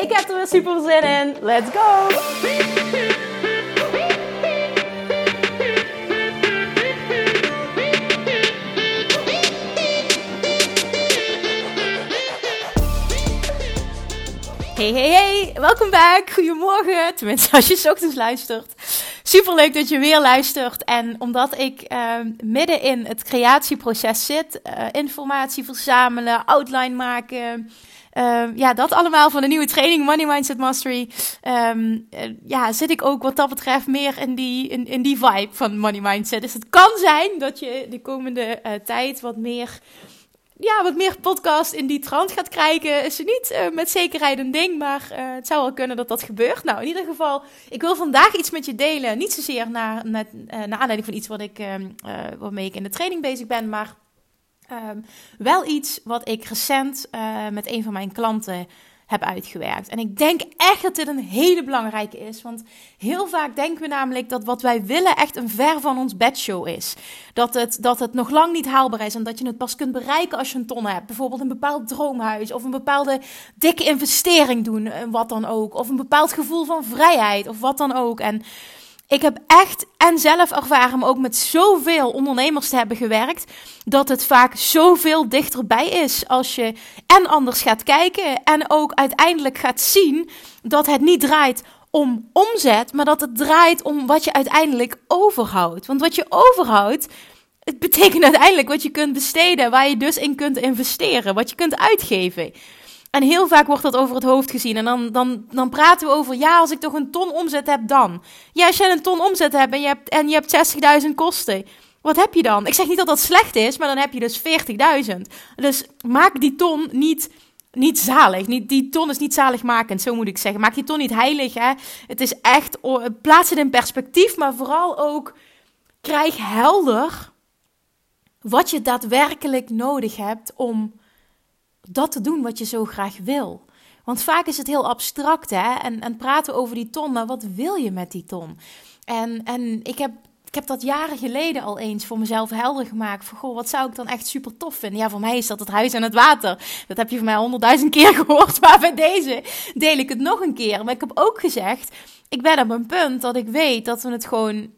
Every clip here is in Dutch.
Ik heb er weer super zin in. Let's go! Hey, hey, hey, welkom back. Goedemorgen. Tenminste, als je s ochtends luistert. Super leuk dat je weer luistert. En omdat ik uh, midden in het creatieproces zit, uh, informatie verzamelen, outline maken. Uh, ja, dat allemaal van de nieuwe training Money Mindset Mastery. Um, ja, zit ik ook wat dat betreft meer in die, in, in die vibe van Money Mindset. Dus het kan zijn dat je de komende tijd wat meer ja, wat meer podcast in die trant gaat krijgen, is niet uh, met zekerheid een ding. Maar het zou wel kunnen dat dat gebeurt. Nou, in ieder geval, ik wil vandaag iets met je delen. Niet zozeer naar, naar, naar aanleiding van iets wat ik, waarmee ik in de training bezig ben. Maar ehm, wel iets wat ik recent met een van mijn klanten heb uitgewerkt. En ik denk echt dat dit een hele belangrijke is. Want heel vaak denken we namelijk dat wat wij willen echt een ver van ons bedshow is. Dat het, dat het nog lang niet haalbaar is en dat je het pas kunt bereiken als je een ton hebt. Bijvoorbeeld een bepaald droomhuis of een bepaalde dikke investering doen, wat dan ook. Of een bepaald gevoel van vrijheid of wat dan ook. En ik heb echt en zelf ervaren, maar ook met zoveel ondernemers te hebben gewerkt, dat het vaak zoveel dichterbij is als je en anders gaat kijken en ook uiteindelijk gaat zien dat het niet draait om omzet, maar dat het draait om wat je uiteindelijk overhoudt. Want wat je overhoudt, het betekent uiteindelijk wat je kunt besteden, waar je dus in kunt investeren, wat je kunt uitgeven. En heel vaak wordt dat over het hoofd gezien. En dan, dan, dan praten we over, ja, als ik toch een ton omzet heb, dan. Ja, als je een ton omzet hebt en je hebt, en je hebt 60.000 kosten. Wat heb je dan? Ik zeg niet dat dat slecht is, maar dan heb je dus 40.000. Dus maak die ton niet, niet zalig. Niet, die ton is niet zaligmakend, zo moet ik zeggen. Maak die ton niet heilig. Hè? Het is echt, plaats het in perspectief, maar vooral ook krijg helder wat je daadwerkelijk nodig hebt om dat te doen wat je zo graag wil. Want vaak is het heel abstract, hè? En, en praten over die ton, maar wat wil je met die ton? En, en ik heb ik heb dat jaren geleden al eens voor mezelf helder gemaakt. Van, goh, wat zou ik dan echt super tof vinden? Ja, voor mij is dat het huis en het water. Dat heb je van mij honderdduizend keer gehoord. Maar bij deze deel ik het nog een keer. Maar ik heb ook gezegd, ik ben op een punt dat ik weet dat we het gewoon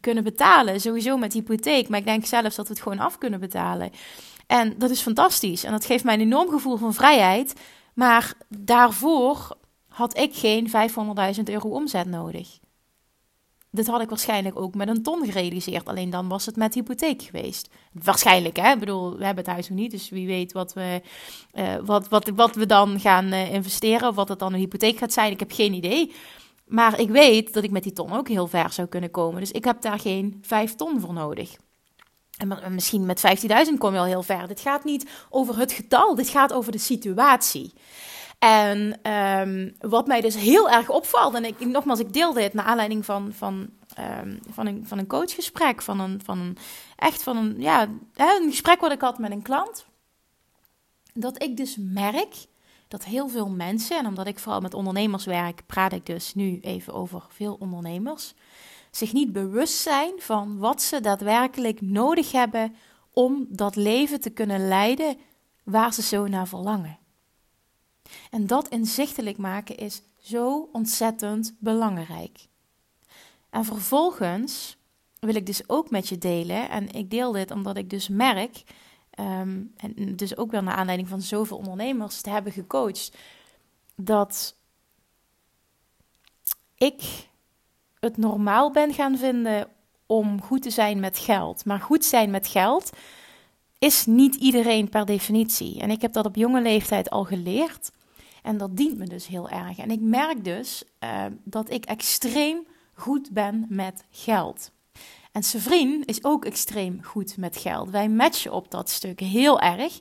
kunnen betalen. Sowieso met hypotheek. Maar ik denk zelfs dat we het gewoon af kunnen betalen. En dat is fantastisch. En dat geeft mij een enorm gevoel van vrijheid. Maar daarvoor had ik geen 500.000 euro omzet nodig. Dit had ik waarschijnlijk ook met een ton gerealiseerd. Alleen dan was het met hypotheek geweest. Waarschijnlijk, hè? Ik bedoel, we hebben het huis nog niet. Dus wie weet wat we, uh, wat, wat, wat we dan gaan uh, investeren. Of wat het dan een hypotheek gaat zijn. Ik heb geen idee. Maar ik weet dat ik met die ton ook heel ver zou kunnen komen. Dus ik heb daar geen 5 ton voor nodig. En misschien met 15.000 kom je al heel ver. Dit gaat niet over het getal, dit gaat over de situatie. En um, wat mij dus heel erg opvalt, en ik, nogmaals, ik deelde het naar aanleiding van, van, um, van, een, van een coachgesprek, van een, van een, echt van een, ja, een gesprek wat ik had met een klant. Dat ik dus merk dat heel veel mensen, en omdat ik vooral met ondernemers werk, praat ik dus nu even over veel ondernemers zich niet bewust zijn van wat ze daadwerkelijk nodig hebben om dat leven te kunnen leiden waar ze zo naar verlangen. En dat inzichtelijk maken is zo ontzettend belangrijk. En vervolgens wil ik dus ook met je delen, en ik deel dit omdat ik dus merk, ehm, en dus ook wel naar aanleiding van zoveel ondernemers te hebben gecoacht, dat ik het normaal ben gaan vinden om goed te zijn met geld. Maar goed zijn met geld is niet iedereen per definitie. En ik heb dat op jonge leeftijd al geleerd. En dat dient me dus heel erg. En ik merk dus uh, dat ik extreem goed ben met geld. En zijn vriend is ook extreem goed met geld. Wij matchen op dat stuk heel erg.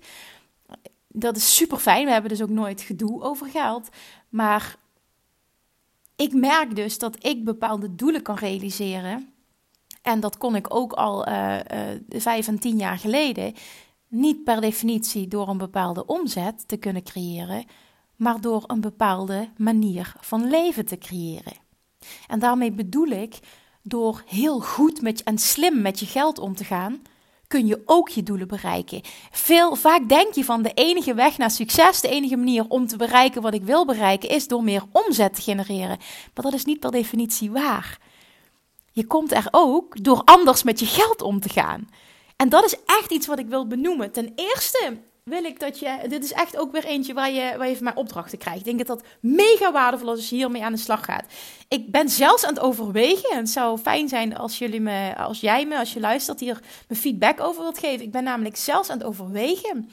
Dat is super fijn. We hebben dus ook nooit gedoe over geld. Maar ik merk dus dat ik bepaalde doelen kan realiseren. En dat kon ik ook al uh, uh, vijf en tien jaar geleden. Niet per definitie door een bepaalde omzet te kunnen creëren, maar door een bepaalde manier van leven te creëren. En daarmee bedoel ik door heel goed met en slim met je geld om te gaan, kun je ook je doelen bereiken. Veel, vaak denk je van de enige weg naar succes, de enige manier om te bereiken wat ik wil bereiken, is door meer omzet te genereren. Maar dat is niet per definitie waar. Je komt er ook door anders met je geld om te gaan. En dat is echt iets wat ik wil benoemen. Ten eerste wil ik dat je. Dit is echt ook weer eentje waar je, waar je van mij opdrachten krijgt. Ik denk dat dat mega waardevol is als je hiermee aan de slag gaat. Ik ben zelfs aan het overwegen. En het zou fijn zijn als jullie me, als jij me, als je luistert, hier me feedback over wilt geven. Ik ben namelijk zelfs aan het overwegen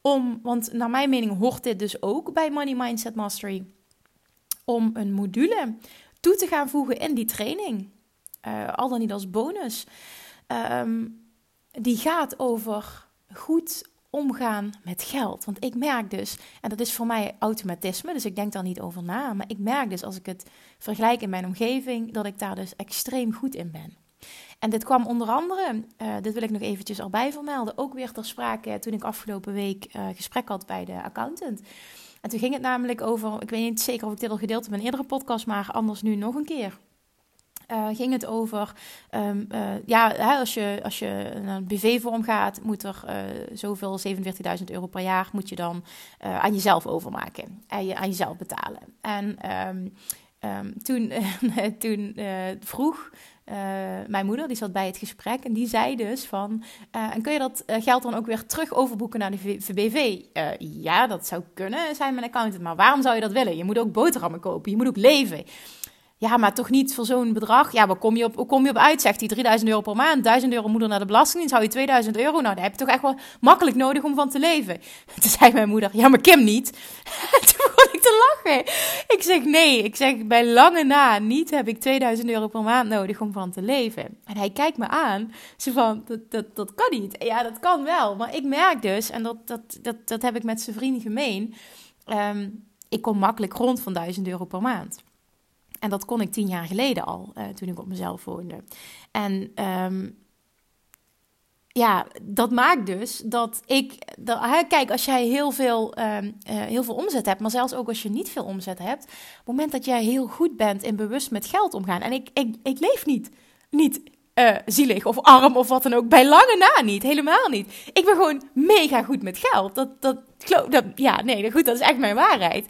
om, want naar mijn mening hoort dit dus ook bij Money Mindset Mastery, om een module toe te gaan voegen in die training. Uh, al dan niet als bonus. Ehm, die gaat over goed omgaan met geld. Want ik merk dus, en dat is voor mij automatisme, dus ik denk daar niet over na. Maar ik merk dus als ik het vergelijk in mijn omgeving, dat ik daar dus extreem goed in ben. En dit kwam onder andere, uh, dit wil ik nog eventjes erbij vermelden, ook weer ter sprake toen ik afgelopen week uh, gesprek had bij de accountant. En toen ging het namelijk over, ik weet niet zeker of ik dit al gedeeld heb in een eerdere podcast, maar anders nu nog een keer. Uh, ging het over, um, uh, ja, hè, als, je, als je een BV-vorm gaat, moet er uh, zoveel, 47.000 euro per jaar, moet je dan aan jezelf overmaken. En je, aan jezelf betalen. En um, um, toen, toen vroeg mijn moeder, die zat bij het gesprek, en die zei dus van, en kun je dat geld dan ook weer terug overboeken naar de VBV? ja, dat zou kunnen, zei mijn accountant, maar waarom zou je dat willen? Je moet ook boterhammen kopen, je moet ook leven. Ja, maar toch niet voor zo'n bedrag. Ja, waar kom je op, kom je op uit? Zegt hij 3000 euro per maand, 1000 euro moeder naar de belastingdienst, hou je 2000 euro. Nou, daar heb je toch echt wel makkelijk nodig om van te leven. Toen zei mijn moeder, ja, maar Kim niet. toen begon ik te lachen. Ik zeg, nee, ik zeg, bij lange na niet heb ik 2000 euro per maand nodig om van te leven. En hij kijkt me aan, ze van, dat, dat, dat kan niet. Ja, dat kan wel, maar ik merk dus, en dat, dat, dat, dat heb ik met zijn vriend gemeen, um, ik kom makkelijk rond van 1000 euro per maand. En dat kon ik tien jaar geleden al, uh, toen ik op mezelf woonde. En um, ja, dat maakt dus dat ik. Dat, kijk, als jij heel veel, um, uh, heel veel omzet hebt, maar zelfs ook als je niet veel omzet hebt. Op het moment dat jij heel goed bent in bewust met geld omgaan. En ik, ik, ik leef niet, niet uh, zielig of arm of wat dan ook. Bij lange na niet. Helemaal niet. Ik ben gewoon mega goed met geld. Dat, dat, dat, ja, nee, goed, dat is echt mijn waarheid.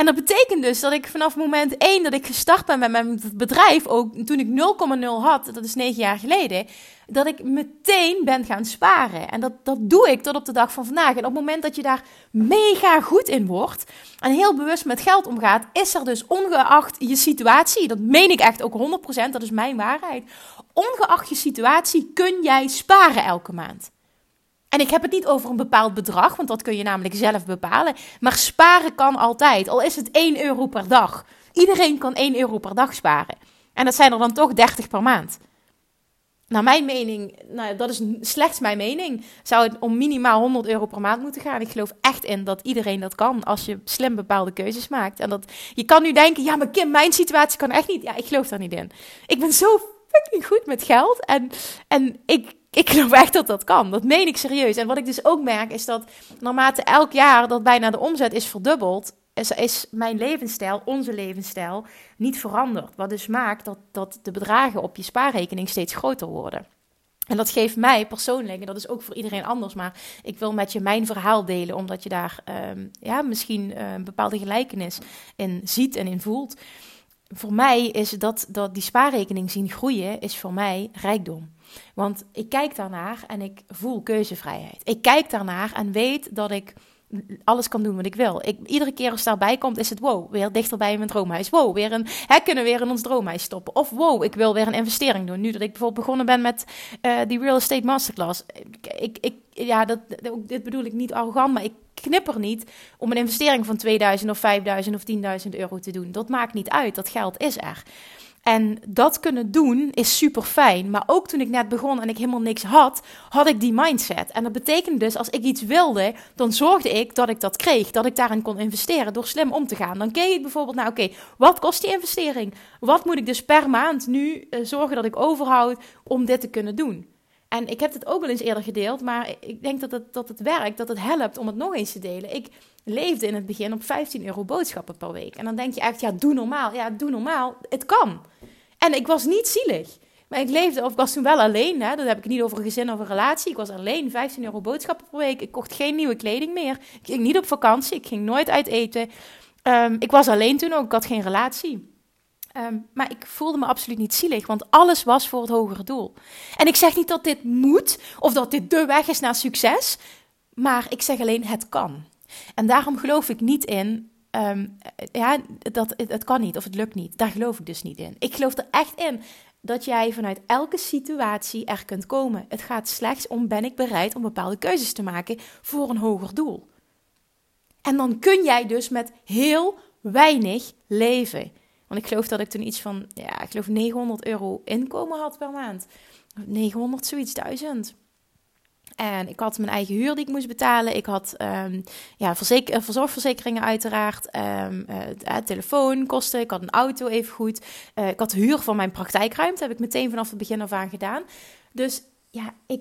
En dat betekent dus dat ik vanaf moment 1 dat ik gestart ben met mijn bedrijf, ook toen ik 0,0 had, dat is 9 jaar geleden, dat ik meteen ben gaan sparen. En dat, dat doe ik tot op de dag van vandaag. En op het moment dat je daar mega goed in wordt en heel bewust met geld omgaat, is er dus ongeacht je situatie, dat meen ik echt ook 100%, dat is mijn waarheid, ongeacht je situatie kun jij sparen elke maand. En ik heb het niet over een bepaald bedrag, want dat kun je namelijk zelf bepalen. Maar sparen kan altijd, al is het 1 euro per dag. Iedereen kan 1 euro per dag sparen. En dat zijn er dan toch 30 per maand. Naar mijn mening, nou, dat is slechts mijn mening, zou het om minimaal 100 euro per maand moeten gaan. Ik geloof echt in dat iedereen dat kan als je slim bepaalde keuzes maakt. En dat je kan nu denken, ja, maar Kim, mijn situatie kan echt niet. Ja, ik geloof daar niet in. Ik ben zo fucking goed met geld en, en ik, ik geloof echt dat dat kan. Dat meen ik serieus. En wat ik dus ook merk is dat naarmate elk jaar dat bijna de omzet is verdubbeld, is, is mijn levensstijl, onze levensstijl, niet veranderd. Wat dus maakt dat, dat de bedragen op je spaarrekening steeds groter worden. En dat geeft mij persoonlijk, en dat is ook voor iedereen anders, maar ik wil met je mijn verhaal delen, omdat je daar um, ja, misschien uh, een bepaalde gelijkenis in ziet en in voelt. Voor mij is dat, dat die spaarrekening zien groeien, is voor mij rijkdom. Want ik kijk daarnaar en ik voel keuzevrijheid. Ik kijk daarnaar en weet dat ik alles kan doen wat ik wil. Iedere keer als daarbij komt, is het wow, weer dichterbij in mijn droomhuis. Wow, weer een, hè, kunnen we weer in ons droomhuis stoppen. Of wow, ik wil weer een investering doen. Nu dat ik bijvoorbeeld begonnen ben met uh, die real estate masterclass. Ik, ik, ja, dat, dit bedoel ik niet arrogant, maar ik knipper niet om een investering van 2000 of 5000 of 10.000 euro te doen. Dat maakt niet uit, dat geld is er. En dat kunnen doen is super fijn. Maar ook toen ik net begon en ik helemaal niks had, had ik die mindset. En dat betekende dus, als ik iets wilde, dan zorgde ik dat ik dat kreeg. Dat ik daarin kon investeren door slim om te gaan. Dan keek ik bijvoorbeeld naar, oké, wat kost die investering? Wat moet ik dus per maand nu uh, zorgen dat ik overhoud om dit te kunnen doen? En ik heb het ook wel eens eerder gedeeld, maar ik denk dat het, dat het werkt, dat het helpt om het nog eens te delen. Ik leefde in het begin op 15 euro boodschappen per week. En dan denk je echt, ja, doe normaal. Ja, doe normaal. Het kan. En ik was niet zielig. Maar ik leefde, of was toen wel alleen, hè, dat heb ik niet over een gezin of een relatie. Ik was alleen, 15 euro boodschappen per week. Ik kocht geen nieuwe kleding meer. Ik ging niet op vakantie, ik ging nooit uit eten. Ehm, ik was alleen toen ook, ik had geen relatie. Ehm, maar ik voelde me absoluut niet zielig, want alles was voor het hogere doel. En ik zeg niet dat dit moet of dat dit de weg is naar succes, maar ik zeg alleen het kan. En daarom geloof ik niet in, ehm, ja, dat het, het kan niet of het lukt niet. Daar geloof ik dus niet in. Ik geloof er echt in dat jij vanuit elke situatie er kunt komen. Het gaat slechts om: ben ik bereid om bepaalde keuzes te maken voor een hoger doel? En dan kun jij dus met heel weinig leven. Want ik geloof dat ik toen iets van, ja, ik geloof 900 euro inkomen had per maand. 900, zoiets, 1000. En ik had mijn eigen huur die ik moest betalen. Ik had um, ja, verzeker, eh, verzorgverzekeringen uiteraard. Um, uh, telefoonkosten. Ik had een auto even goed. Ik had huur van mijn praktijkruimte. heb ik meteen vanaf het begin af aan gedaan. Dus ja, ik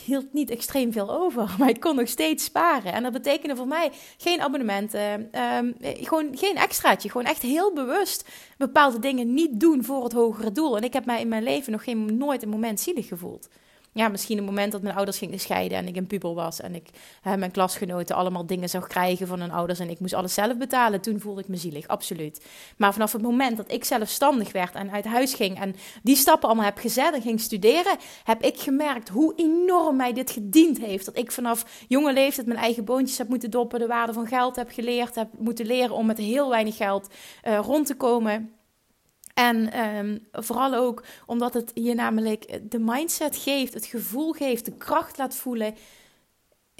hield niet extreem veel over, maar ik kon nog steeds sparen. En dat betekende voor mij geen abonnementen, um, gewoon geen extraatje. Gewoon echt heel bewust bepaalde dingen niet doen voor het hogere doel. En ik heb mij in mijn leven nog geen, nooit een moment zielig gevoeld ja, misschien een moment dat mijn ouders gingen scheiden en ik een puber was en ik hè, mijn klasgenoten allemaal dingen zou krijgen van hun ouders en ik moest alles zelf betalen, toen voelde ik me zielig, absoluut. Maar vanaf het moment dat ik zelfstandig werd en uit huis ging en die stappen allemaal heb gezet en ging studeren, heb ik gemerkt hoe enorm mij dit gediend heeft. Dat ik vanaf jonge leeftijd mijn eigen boontjes heb moeten doppen, de waarde van geld heb geleerd, heb moeten leren om met heel weinig geld uh, rond te komen. En um, vooral ook omdat het je namelijk de mindset geeft, het gevoel geeft, de kracht laat voelen.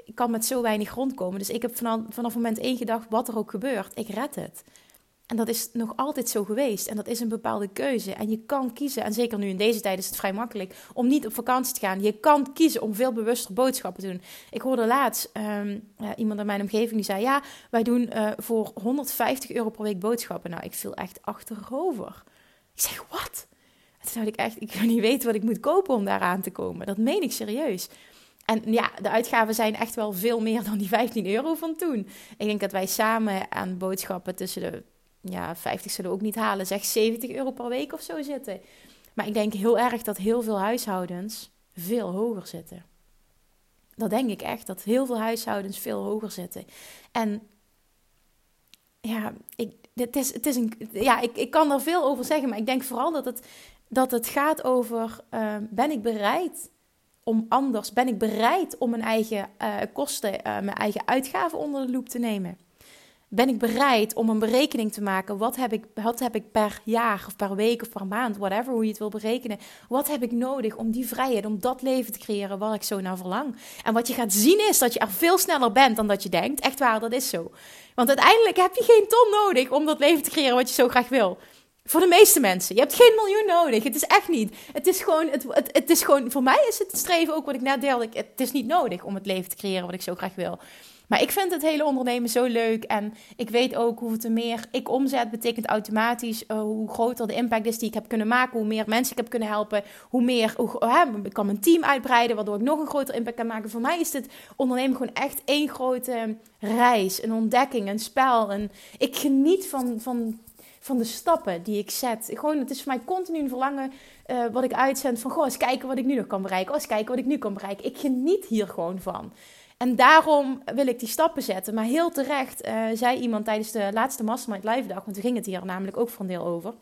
Ik kan met zo weinig rondkomen. Dus ik heb vanaf, vanaf moment één gedacht, wat er ook gebeurt, ik red het. En dat is nog altijd zo geweest. En dat is een bepaalde keuze. En je kan kiezen, en zeker nu in deze tijd is het vrij makkelijk, om niet op vakantie te gaan. Je kan kiezen om veel bewuster boodschappen te doen. Ik hoorde laatst um, iemand in mijn omgeving die zei: Ja, wij doen uh, voor 150 euro per week boodschappen. Nou, ik viel echt achterover. Ik zeg, wat? toen dacht ik echt, ik wil niet weten wat ik moet kopen om daar aan te komen. Dat meen ik serieus. En ja, de uitgaven zijn echt wel veel meer dan die 15 euro van toen. Ik denk dat wij samen aan boodschappen tussen de ja, 50 zullen we ook niet halen, zeg 70 euro per week of zo zitten. Maar ik denk heel erg dat heel veel huishoudens veel hoger zitten. Dat denk ik echt, dat heel veel huishoudens veel hoger zitten. En ja, ik, is, het is een, ja, ik, ik kan er veel over zeggen, maar ik denk vooral dat het, dat het gaat over: uh, ben ik bereid om anders? Ben ik bereid om mijn eigen uh, kosten, uh, mijn eigen uitgaven onder de loep te nemen? Ben ik bereid om een berekening te maken? Wat heb, ik, wat heb ik per jaar of per week of per maand, whatever, hoe je het wil berekenen? Wat heb ik nodig om die vrijheid, om dat leven te creëren waar ik zo naar verlang? En wat je gaat zien is dat je er veel sneller bent dan dat je denkt. Echt waar, dat is zo. Want uiteindelijk heb je geen ton nodig om dat leven te creëren wat je zo graag wil. Voor de meeste mensen. Je hebt geen miljoen nodig. Het is echt niet. Het is gewoon, het, het, het is gewoon voor mij is het streven ook wat ik net deelde. Het is niet nodig om het leven te creëren wat ik zo graag wil. Maar ik vind het hele ondernemen zo leuk. En ik weet ook hoe te meer ik omzet, betekent automatisch uh, hoe groter de impact is die ik heb kunnen maken. Hoe meer mensen ik heb kunnen helpen. Hoe meer hoe, ik kan mijn team uitbreiden, waardoor ik nog een groter impact kan maken. Voor mij is dit ondernemen gewoon echt één grote reis. Een ontdekking, een spel. En ik geniet van, van, van de stappen die ik zet. Gewoon, het is voor mij continu een verlangen uh, wat ik uitzend van... Goh, eens kijken wat ik nu nog kan bereiken. Oh, eens kijken wat ik nu kan bereiken. Ik geniet hier gewoon van. En daarom wil ik die stappen zetten. Maar heel terecht uh, zei iemand tijdens de laatste Mastermind Live dag, want toen ging het hier namelijk ook een deel over.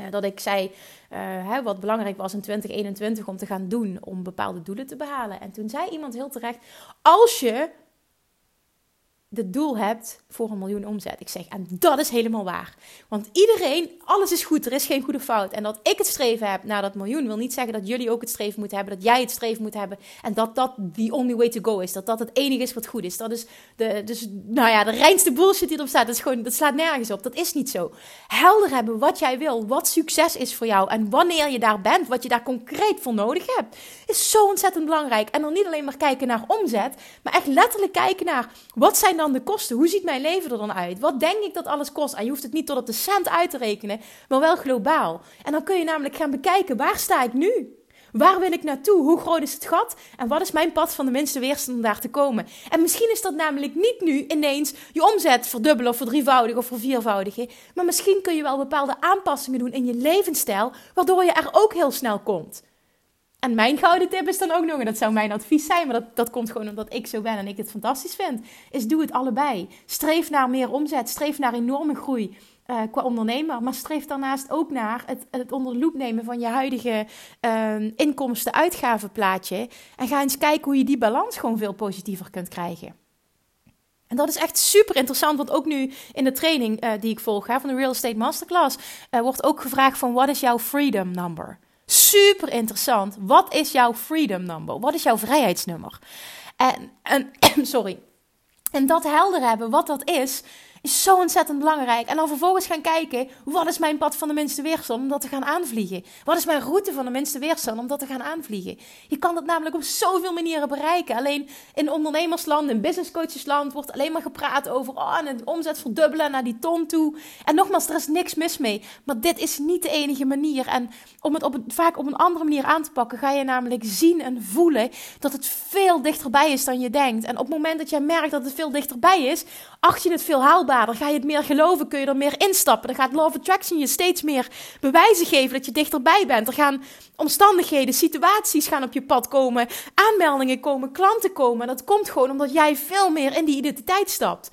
Uh, dat ik zei hè, wat belangrijk was in 2021 om te gaan doen om bepaalde doelen te behalen. En toen zei iemand heel terecht: Als je het doel hebt voor een miljoen omzet. Ik zeg, en dat is helemaal waar. Want iedereen, alles is goed, er is geen goede fout. En dat ik het streven heb naar dat miljoen, wil niet zeggen dat jullie ook het streven moeten hebben, dat jij het streven moet hebben. En dat dat the only way to go is. Dat dat het enige is wat goed is. Dat is de, dus, nou ja, de reinste bullshit die erop staat. Dat, is gewoon, dat slaat nergens op. Dat is niet zo. Helder hebben wat jij wil, wat succes is voor jou. En wanneer je daar bent, wat je daar concreet voor nodig hebt, is zo ontzettend belangrijk. En dan niet alleen maar kijken naar omzet, maar echt letterlijk kijken naar wat zijn dan de kosten? Hoe ziet mijn leven er dan uit? Wat denk ik dat alles kost? En je hoeft het niet tot op de cent uit te rekenen, maar wel globaal. En dan kun je namelijk gaan bekijken, waar sta ik nu? Waar wil ik naartoe? Hoe groot is het gat? En wat is mijn pad van de minste weerstand om daar te komen? En misschien is dat namelijk niet nu ineens je omzet verdubbelen of verdrievoudigen of verviervoudigen. Maar misschien kun je wel bepaalde aanpassingen doen in je levensstijl, waardoor je er ook heel snel komt. En mijn gouden tip is dan ook nog, en dat zou mijn advies zijn, maar dat, dat komt gewoon omdat ik zo ben en ik het fantastisch vind, is doe het allebei. Streef naar meer omzet, streef naar enorme groei uh, qua ondernemer, maar streef daarnaast ook naar het, het onder de loep nemen van je huidige uh, inkomsten-uitgavenplaatje en ga eens kijken hoe je die balans gewoon veel positiever kunt krijgen. En dat is echt super interessant, want ook nu in de training uh, die ik volg hè, van de Real Estate Masterclass uh, wordt ook gevraagd van wat is jouw freedom number? Super interessant. Wat is jouw freedom number? Wat is jouw vrijheidsnummer? En, en sorry. En dat helder hebben, wat dat is, is zo ontzettend belangrijk. En dan vervolgens gaan kijken, wat is mijn pad van de minste weerstand om dat te gaan aanvliegen? Wat is mijn route van de minste weerstand om dat te gaan aanvliegen? Je kan dat namelijk op zoveel manieren bereiken. Alleen in ondernemersland, in businesscoachesland wordt alleen maar gepraat over oh, en omzet verdubbelen naar die ton toe. En nogmaals, er is niks mis mee. Maar dit is niet de enige manier. En om het, op vaak op een andere manier aan te pakken, ga je namelijk zien en voelen dat het veel dichterbij is dan je denkt. En op het moment dat jij merkt dat het veel dichterbij is, acht je het veel haalbaar dan ga je het meer geloven, kun je er meer instappen. Dan gaat of Attraction je steeds meer bewijzen geven dat je dichterbij bent. Er gaan omstandigheden, situaties gaan op je pad komen, aanmeldingen komen, klanten komen. En dat komt gewoon omdat jij veel meer in die identiteit stapt.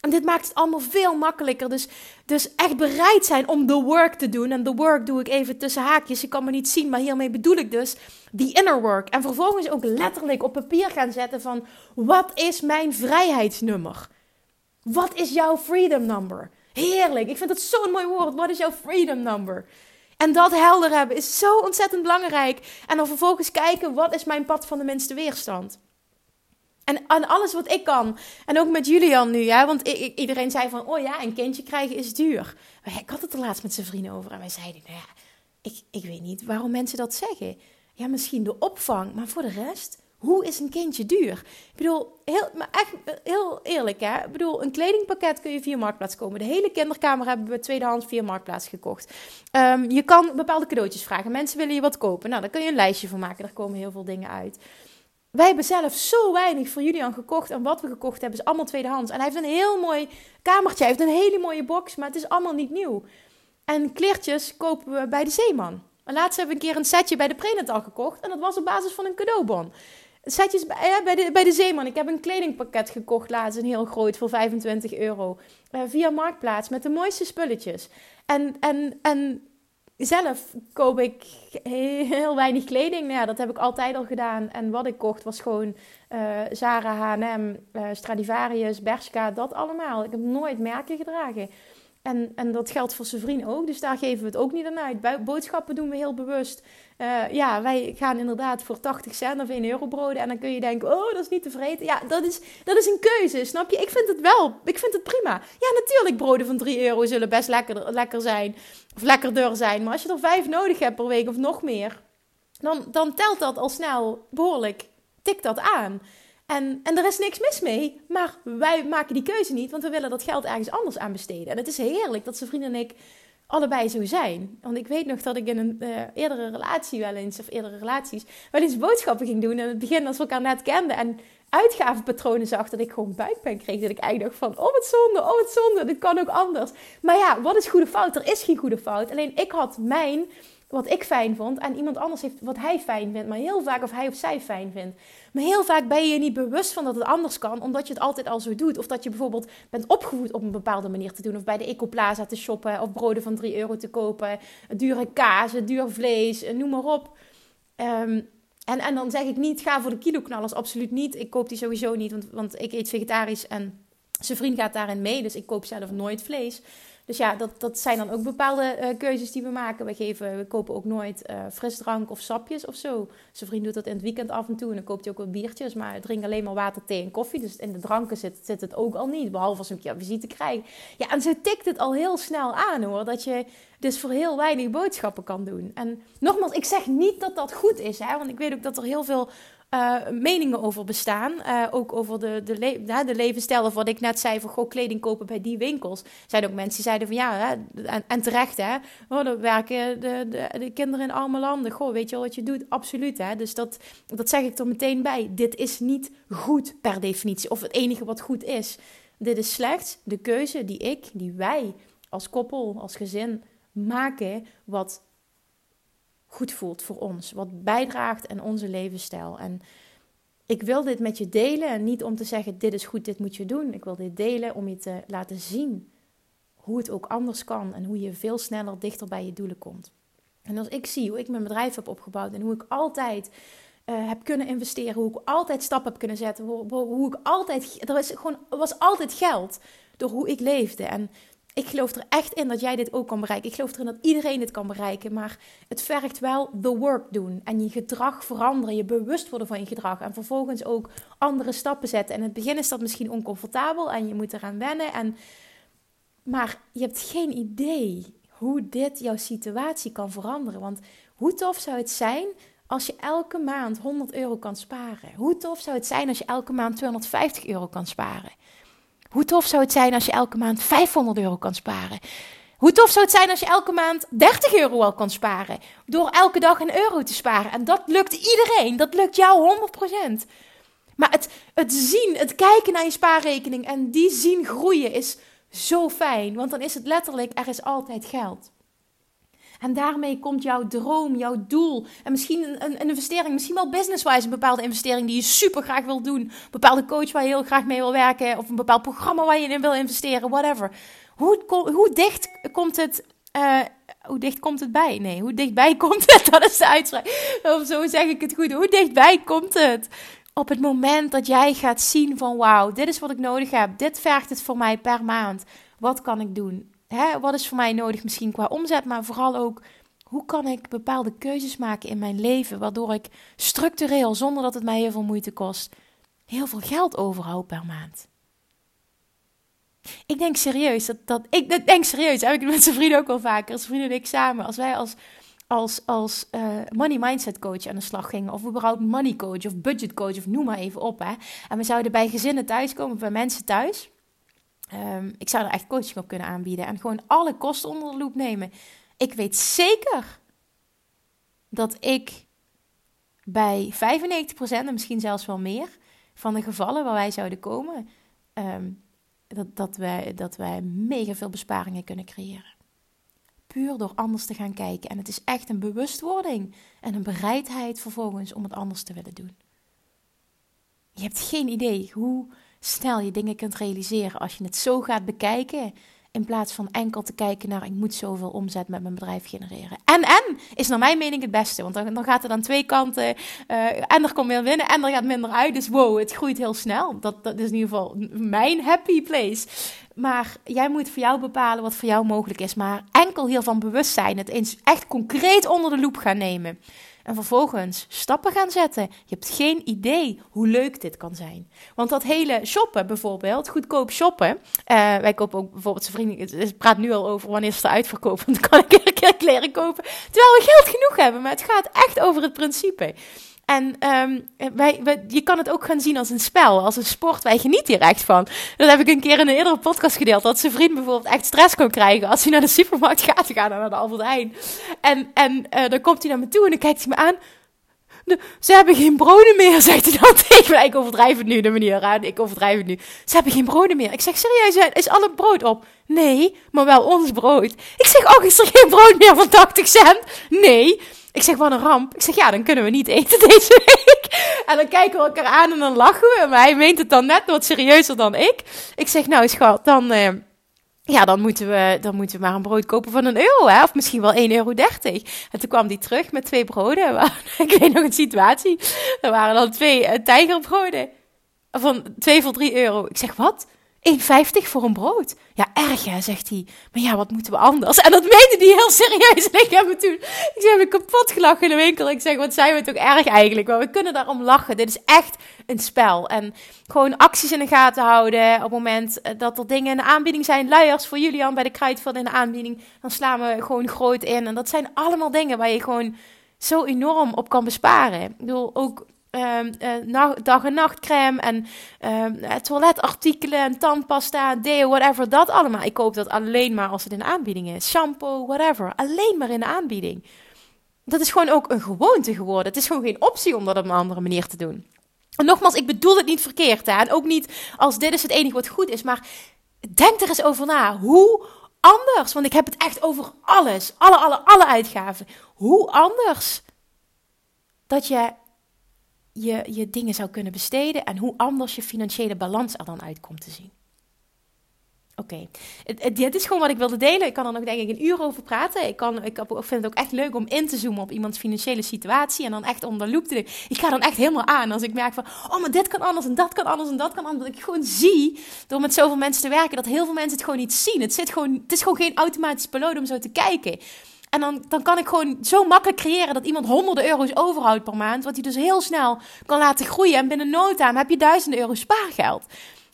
En dit maakt het allemaal veel makkelijker. Dus, dus echt bereid zijn om the work te doen. En the work doe ik even tussen haakjes. Je kan me niet zien, maar hiermee bedoel ik dus die inner work. En vervolgens ook letterlijk op papier gaan zetten van... Wat is mijn vrijheidsnummer? Wat is jouw freedom number? Heerlijk. Ik vind het zo'n mooi woord. Wat is jouw freedom number? En dat helder hebben is zo ontzettend belangrijk. En dan vervolgens kijken, wat is mijn pad van de minste weerstand? En aan alles wat ik kan. En ook met Julian nu, ja. Want iedereen zei van, oh ja, een kindje krijgen is duur. Ik had het er laatst met zijn vrienden over. En wij zeiden, nou ja, ik, ik weet niet waarom mensen dat zeggen. Ja, misschien de opvang. Maar voor de rest, hoe is een kindje duur? Ik bedoel, heel, maar echt heel eerlijk hè. Ik bedoel, een kledingpakket kun je via Marktplaats komen. De hele kinderkamer hebben we tweedehands via Marktplaats gekocht. Um, je kan bepaalde cadeautjes vragen. Mensen willen je wat kopen. Nou, daar kun je een lijstje van maken. Daar komen heel veel dingen uit. Wij hebben zelf zo weinig voor Julian gekocht. En wat we gekocht hebben is allemaal tweedehands. En hij heeft een heel mooi kamertje. Hij heeft een hele mooie box. Maar het is allemaal niet nieuw. En kleertjes kopen we bij de Zeeman. Laatst hebben we een keer een setje bij de Prenatal gekocht. En dat was op basis van een cadeaubon setjes bij, bij, de, bij de Zeeman. Ik heb een kledingpakket gekocht laatst, een heel groot, voor 25 euro. Uh, via Marktplaats, met de mooiste spulletjes. En, en, en zelf koop ik heel weinig kleding. Nou ja, dat heb ik altijd al gedaan. En wat ik kocht was gewoon uh, Zara, H&M, Stradivarius, Bershka, dat allemaal. Ik heb nooit merken gedragen. En, en dat geldt voor zijn vriend ook. Dus daar geven we het ook niet aan uit. Boodschappen doen we heel bewust. Uh, ja, wij gaan inderdaad voor 80 cent of 1 euro broden. En dan kun je denken, oh, dat is niet tevreden. Ja, dat is, dat is een keuze, snap je? Ik vind het wel. Ik vind het prima. Ja, natuurlijk, broden van 3 euro zullen best lekker, lekker zijn. Of lekkerder zijn. Maar als je er 5 nodig hebt per week of nog meer... Dan, dan telt dat al snel behoorlijk. Tik dat aan. En, en er is niks mis mee, maar wij maken die keuze niet, want we willen dat geld ergens anders aan besteden. En het is heerlijk dat zijn vrienden en ik allebei zo zijn. Want ik weet nog dat ik in een uh, eerdere relatie wel eens, of eerdere relaties, wel eens boodschappen ging doen. En in het begin, als we elkaar net kenden en uitgavenpatronen zag, dat ik gewoon buikpijn kreeg. Dat ik eigenlijk dacht van, oh wat zonde, oh wat zonde, dit kan ook anders. Maar ja, wat is goede fout? Er is geen goede fout. Alleen ik had mijn wat ik fijn vond en iemand anders heeft wat hij fijn vindt, maar heel vaak of hij of zij fijn vindt. Maar heel vaak ben je je niet bewust van dat het anders kan, omdat je het altijd al zo doet. Of dat je bijvoorbeeld bent opgevoed op een bepaalde manier te doen, of bij de Ecoplaza te shoppen, of broden van 3 euro te kopen, dure kaas, duur vlees, noem maar op. Ehm, en, en dan zeg ik niet, ga voor de kiloknallers, absoluut niet. Ik koop die sowieso niet, want, want ik eet vegetarisch en zijn vriend gaat daarin mee, dus ik koop zelf nooit vlees. Dus ja, dat, dat zijn dan ook bepaalde uh, keuzes die we maken. We, geven, we kopen ook nooit uh, frisdrank of sapjes of zo. Zijn vriend doet dat in het weekend af en toe. En dan koopt hij ook wat biertjes. Maar drink alleen maar water, thee en koffie. Dus in de dranken zit, zit het ook al niet. Behalve als een keer visite krijgt. Ja, en zo tikt het al heel snel aan hoor. Dat je dus voor heel weinig boodschappen kan doen. En nogmaals, ik zeg niet dat dat goed is. Hè, want ik weet ook dat er heel veel uh, meningen over bestaan. Uh, ook over de, de, le de levensstijl. Of wat ik net zei, van goh, kleding kopen bij die winkels. Zijn ook mensen die zeiden van ja, hè, en, en, terecht hè. Oh, dan werken de, de, de, kinderen in arme landen. Goh, weet je wel wat je doet? Absoluut hè. Dus dat, dat zeg ik er meteen bij. Dit is niet goed per definitie. Of het enige wat goed is. Dit is slechts de keuze die ik, die wij als koppel, als gezin maken. Wat goed voelt voor ons. Wat bijdraagt aan onze levensstijl. En ik wil dit met je delen. En niet om te zeggen: dit is goed, dit moet je doen. Ik wil dit delen om je te laten zien hoe het ook anders kan. En hoe je veel sneller dichter bij je doelen komt. En als ik zie hoe ik mijn bedrijf heb opgebouwd en hoe ik altijd uh, heb kunnen investeren, hoe ik altijd stappen heb kunnen zetten, hoe, hoe ik altijd, er was gewoon, was altijd geld door hoe ik leefde. En ik geloof er echt in dat jij dit ook kan bereiken. Ik geloof erin dat iedereen dit kan bereiken. Maar het vergt wel the work doen. En je gedrag veranderen. Je bewust worden van je gedrag. En vervolgens ook andere stappen zetten. En in het begin is dat misschien oncomfortabel. En je moet eraan wennen. En... Maar je hebt geen idee hoe dit jouw situatie kan veranderen. Want hoe tof zou het zijn als je elke maand 100 euro kan sparen? Hoe tof zou het zijn als je elke maand 250 euro kan sparen? Hoe tof zou het zijn als je elke maand 500 euro kan sparen? Hoe tof zou het zijn als je elke maand 30 euro al kan sparen? Door elke dag een euro te sparen. En dat lukt iedereen. Dat lukt jou 100%. Maar het, het zien, het kijken naar je spaarrekening en die zien groeien is zo fijn. Want dan is het letterlijk, er is altijd geld. En daarmee komt jouw droom, jouw doel. En misschien een, een, een investering, misschien wel business-wise een bepaalde investering die je super graag wil doen. Een bepaalde coach waar je heel graag mee wil werken. Of een bepaald programma waar je in wil investeren, whatever. Hoe, hoe dicht komt het uh, hoe dicht komt het bij? Nee, hoe dichtbij komt het? Dat is de uitspraak. Of zo zeg ik het goed. Hoe dichtbij komt het? Op het moment dat jij gaat zien van wauw, dit is wat ik nodig heb. Dit vergt het voor mij per maand. Wat kan ik doen? Hè, wat is voor mij nodig misschien qua omzet, maar vooral ook hoe kan ik bepaalde keuzes maken in mijn leven, waardoor ik structureel, zonder dat het mij heel veel moeite kost, heel veel geld overhoud per maand. Ik denk serieus, dat, dat, ik denk serieus, heb ik met zijn vrienden ook al vaker, als vrienden en ik samen, als wij als, als, als uh, money mindset coach aan de slag gingen, of überhaupt money coach of budget coach, of noem maar even op, hè, en we zouden bij gezinnen thuiskomen, bij mensen thuis, Um, ik zou er echt coaching op kunnen aanbieden en gewoon alle kosten onder de loep nemen. Ik weet zeker dat ik bij 95% en misschien zelfs wel meer van de gevallen waar wij zouden komen, um, dat, dat, wij, dat wij mega veel besparingen kunnen creëren. Puur door anders te gaan kijken. En het is echt een bewustwording en een bereidheid vervolgens om het anders te willen doen. Je hebt geen idee hoe snel je dingen kunt realiseren als je het zo gaat bekijken. In plaats van enkel te kijken naar ik moet zoveel omzet met mijn bedrijf genereren. En en is naar mijn mening het beste. Want dan, gaat er dan twee kanten. Uh, en er komt meer winnen en er gaat minder uit. Dus wow, het groeit heel snel. Dat, dat is in ieder geval mijn happy place. Maar jij moet voor jou bepalen wat voor jou mogelijk is. Maar enkel hiervan bewust zijn. Het eens echt concreet onder de loep gaan nemen. En vervolgens stappen gaan zetten. Je hebt geen idee hoe leuk dit kan zijn. Want dat hele shoppen bijvoorbeeld, goedkoop shoppen. Uh, wij kopen ook bijvoorbeeld zijn vrienden. Het praat nu al over wanneer ze uitverkopen. Want dan kan ik een keer kleren kopen. Terwijl we geld genoeg hebben. Maar het gaat echt over het principe. En um, wij, je kan het ook gaan zien als een spel, als een sport. Wij genieten hier echt van. Dat heb ik een keer in een eerdere podcast gedeeld. Dat zijn vriend bijvoorbeeld echt stress kon krijgen als hij naar de supermarkt gaat. gaan naar de Albert. En, en uh, dan komt hij naar me toe en dan kijkt hij me aan. Ze hebben geen broden meer, zegt hij dan tegen me. Ik overdrijf het nu, de manier aan. Ik overdrijf het nu. Ze hebben geen broden meer. Ik zeg, serieus, is alle brood op? Nee, maar wel ons brood. Ik zeg, oh, is er geen brood meer van 80 cent? Nee. Ik zeg, wat een ramp. Ik zeg, ja, dan kunnen we niet eten deze week. En dan kijken we elkaar aan en dan lachen we. Maar hij meent het dan net wat serieuzer dan ik. Ik zeg, nou schat, dan... Uh, ja, dan moeten, we, dan moeten we maar een brood kopen van een euro, hè? of misschien wel 1,30 euro. En toen kwam hij terug met twee broden. Ik weet nog een situatie. Er waren dan twee uh, tijgerbroden van 2 voor 3 euro. Ik zeg, wat? 1,50 voor een brood. Ja, erg hè, zegt hij. Maar ja, wat moeten we anders? En dat meende hij heel serieus. Ik heb me toen, ik heb me kapot gelachen in de winkel. Ik zeg, wat zijn we toch erg eigenlijk? Maar we kunnen daarom lachen. Dit is echt een spel. En gewoon acties in de gaten houden. Op het moment eh, dat er dingen in de aanbieding zijn. Luiers voor Julian bij de Kruidvat in de aanbieding. Dan slaan we gewoon groot in. En dat zijn allemaal dingen waar je gewoon zo enorm op kan besparen. Ik bedoel, ook uh, dag- en nachtcreme en uh, toiletartikelen en tandpasta, deo, whatever, dat allemaal. Ik koop dat alleen maar als het in de aanbieding is. Shampoo, whatever, alleen maar in de aanbieding. Dat is gewoon ook een gewoonte geworden. Het is gewoon geen optie om dat op een andere manier te doen. En nogmaals, ik bedoel het niet verkeerd. Hè? En ook niet als dit is het enige wat goed is. Maar denk er eens over na. Hoe anders? Want ik heb het echt over alles. Alle, alle, alle uitgaven. Hoe anders dat je je, je dingen zou kunnen besteden en hoe anders je financiële balans er dan uit komt te zien. Oké, dit is gewoon wat ik wilde delen. Ik kan er nog denk ik een uur over praten. Ik, kan, ik vind het ook echt leuk om in te zoomen op iemands financiële situatie en dan echt onder loep te doen. Ik ga dan echt helemaal aan als ik merk van, oh, maar dit kan anders en dat kan anders en dat kan anders. Dat ik gewoon zie, door met zoveel mensen te werken, dat heel veel mensen het gewoon niet zien. Het, zit gewoon, het is gewoon geen automatisch piloot om zo te kijken. En dan, dan kan ik gewoon zo makkelijk creëren dat iemand honderden euro's overhoudt per maand. Wat hij dus heel snel kan laten groeien. En binnen no time heb je duizenden euro spaargeld.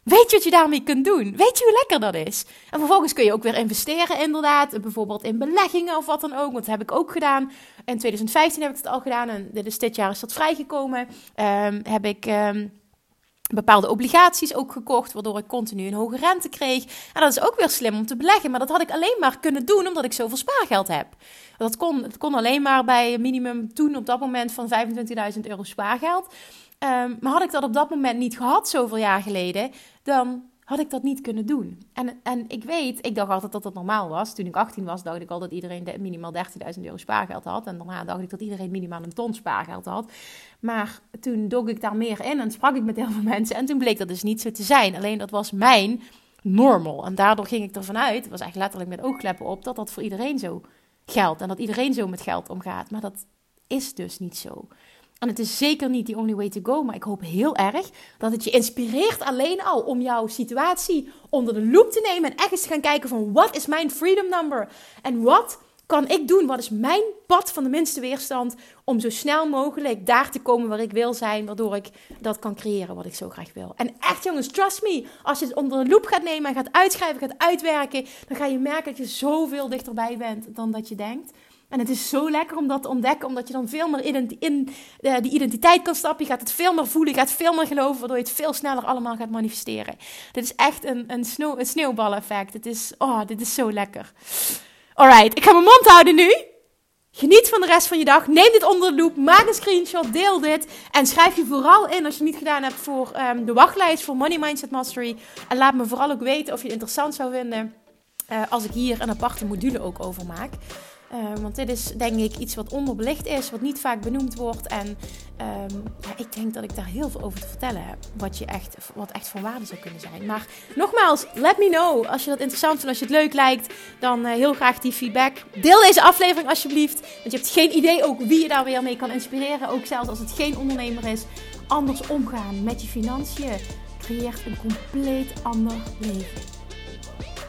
Weet je wat je daarmee kunt doen? Weet je hoe lekker dat is? En vervolgens kun je ook weer investeren, inderdaad. Bijvoorbeeld in beleggingen of wat dan ook. Want dat heb ik ook gedaan. In 2015 heb ik het al gedaan. En dit, dit jaar is dat vrijgekomen. Um, heb ik. Um, bepaalde obligaties ook gekocht, waardoor ik continu een hoge rente kreeg. En dat is ook weer slim om te beleggen, maar dat had ik alleen maar kunnen doen omdat ik zoveel spaargeld heb. Dat kon, het kon alleen maar bij minimum toen op dat moment van 25.000 euro spaargeld. Um, maar had ik dat op dat moment niet gehad, zoveel jaar geleden, dan had ik dat niet kunnen doen. En, en ik weet, ik dacht altijd dat dat normaal was. Toen ik 18 was, dacht ik al dat iedereen minimaal 13.000 euro spaargeld had. En daarna dacht ik dat iedereen minimaal een ton spaargeld had. Maar toen dog ik daar meer in en sprak ik met heel veel mensen. En toen bleek dat dus niet zo te zijn. Alleen dat was mijn normal. En daardoor ging ik ervan uit, het was eigenlijk letterlijk met oogkleppen op, dat dat voor iedereen zo geldt. En dat iedereen zo met geld omgaat. Maar dat is dus niet zo. En het is zeker niet the only way to go, maar ik hoop heel erg dat het je inspireert alleen al om jouw situatie onder de loep te nemen en echt eens te gaan kijken van wat is mijn freedom number en wat kan ik doen? Wat is mijn pad van de minste weerstand om zo snel mogelijk daar te komen waar ik wil zijn, waardoor ik dat kan creëren wat ik zo graag wil. En echt jongens, trust me, als je het onder de loep gaat nemen en gaat uitschrijven, gaat uitwerken, dan ga je merken dat je zoveel dichterbij bent dan dat je denkt. En het is zo lekker om dat te ontdekken, omdat je dan veel meer in, in uh, die identiteit kan stappen. Je gaat het veel meer voelen, je gaat veel meer geloven, waardoor je het veel sneller allemaal gaat manifesteren. Dit is echt een, een, sneeuw, een. Het is, oh, dit is zo lekker. Alright, ik ga mijn mond houden nu. Geniet van de rest van je dag. Neem dit onder de loep. Maak een screenshot. Deel dit. En schrijf je vooral in als je het niet gedaan hebt voor um, de wachtlijst voor Money Mindset Mastery. En laat me vooral ook weten of je het interessant zou vinden. Uh, als ik hier een aparte module ook over maak. Uh, want dit is denk ik iets wat onderbelicht is, wat niet vaak benoemd wordt. En um, ja, ik denk dat ik daar heel veel over te vertellen heb. Wat, je echt, wat echt van waarde zou kunnen zijn. Maar nogmaals, let me know. Als je dat interessant vindt, als je het leuk lijkt, dan uh, heel graag die feedback. Deel deze aflevering alsjeblieft. Want je hebt geen idee ook wie je daar weer mee kan inspireren. Ook zelfs als het geen ondernemer is. Anders omgaan met je financiën creëert een compleet ander leven.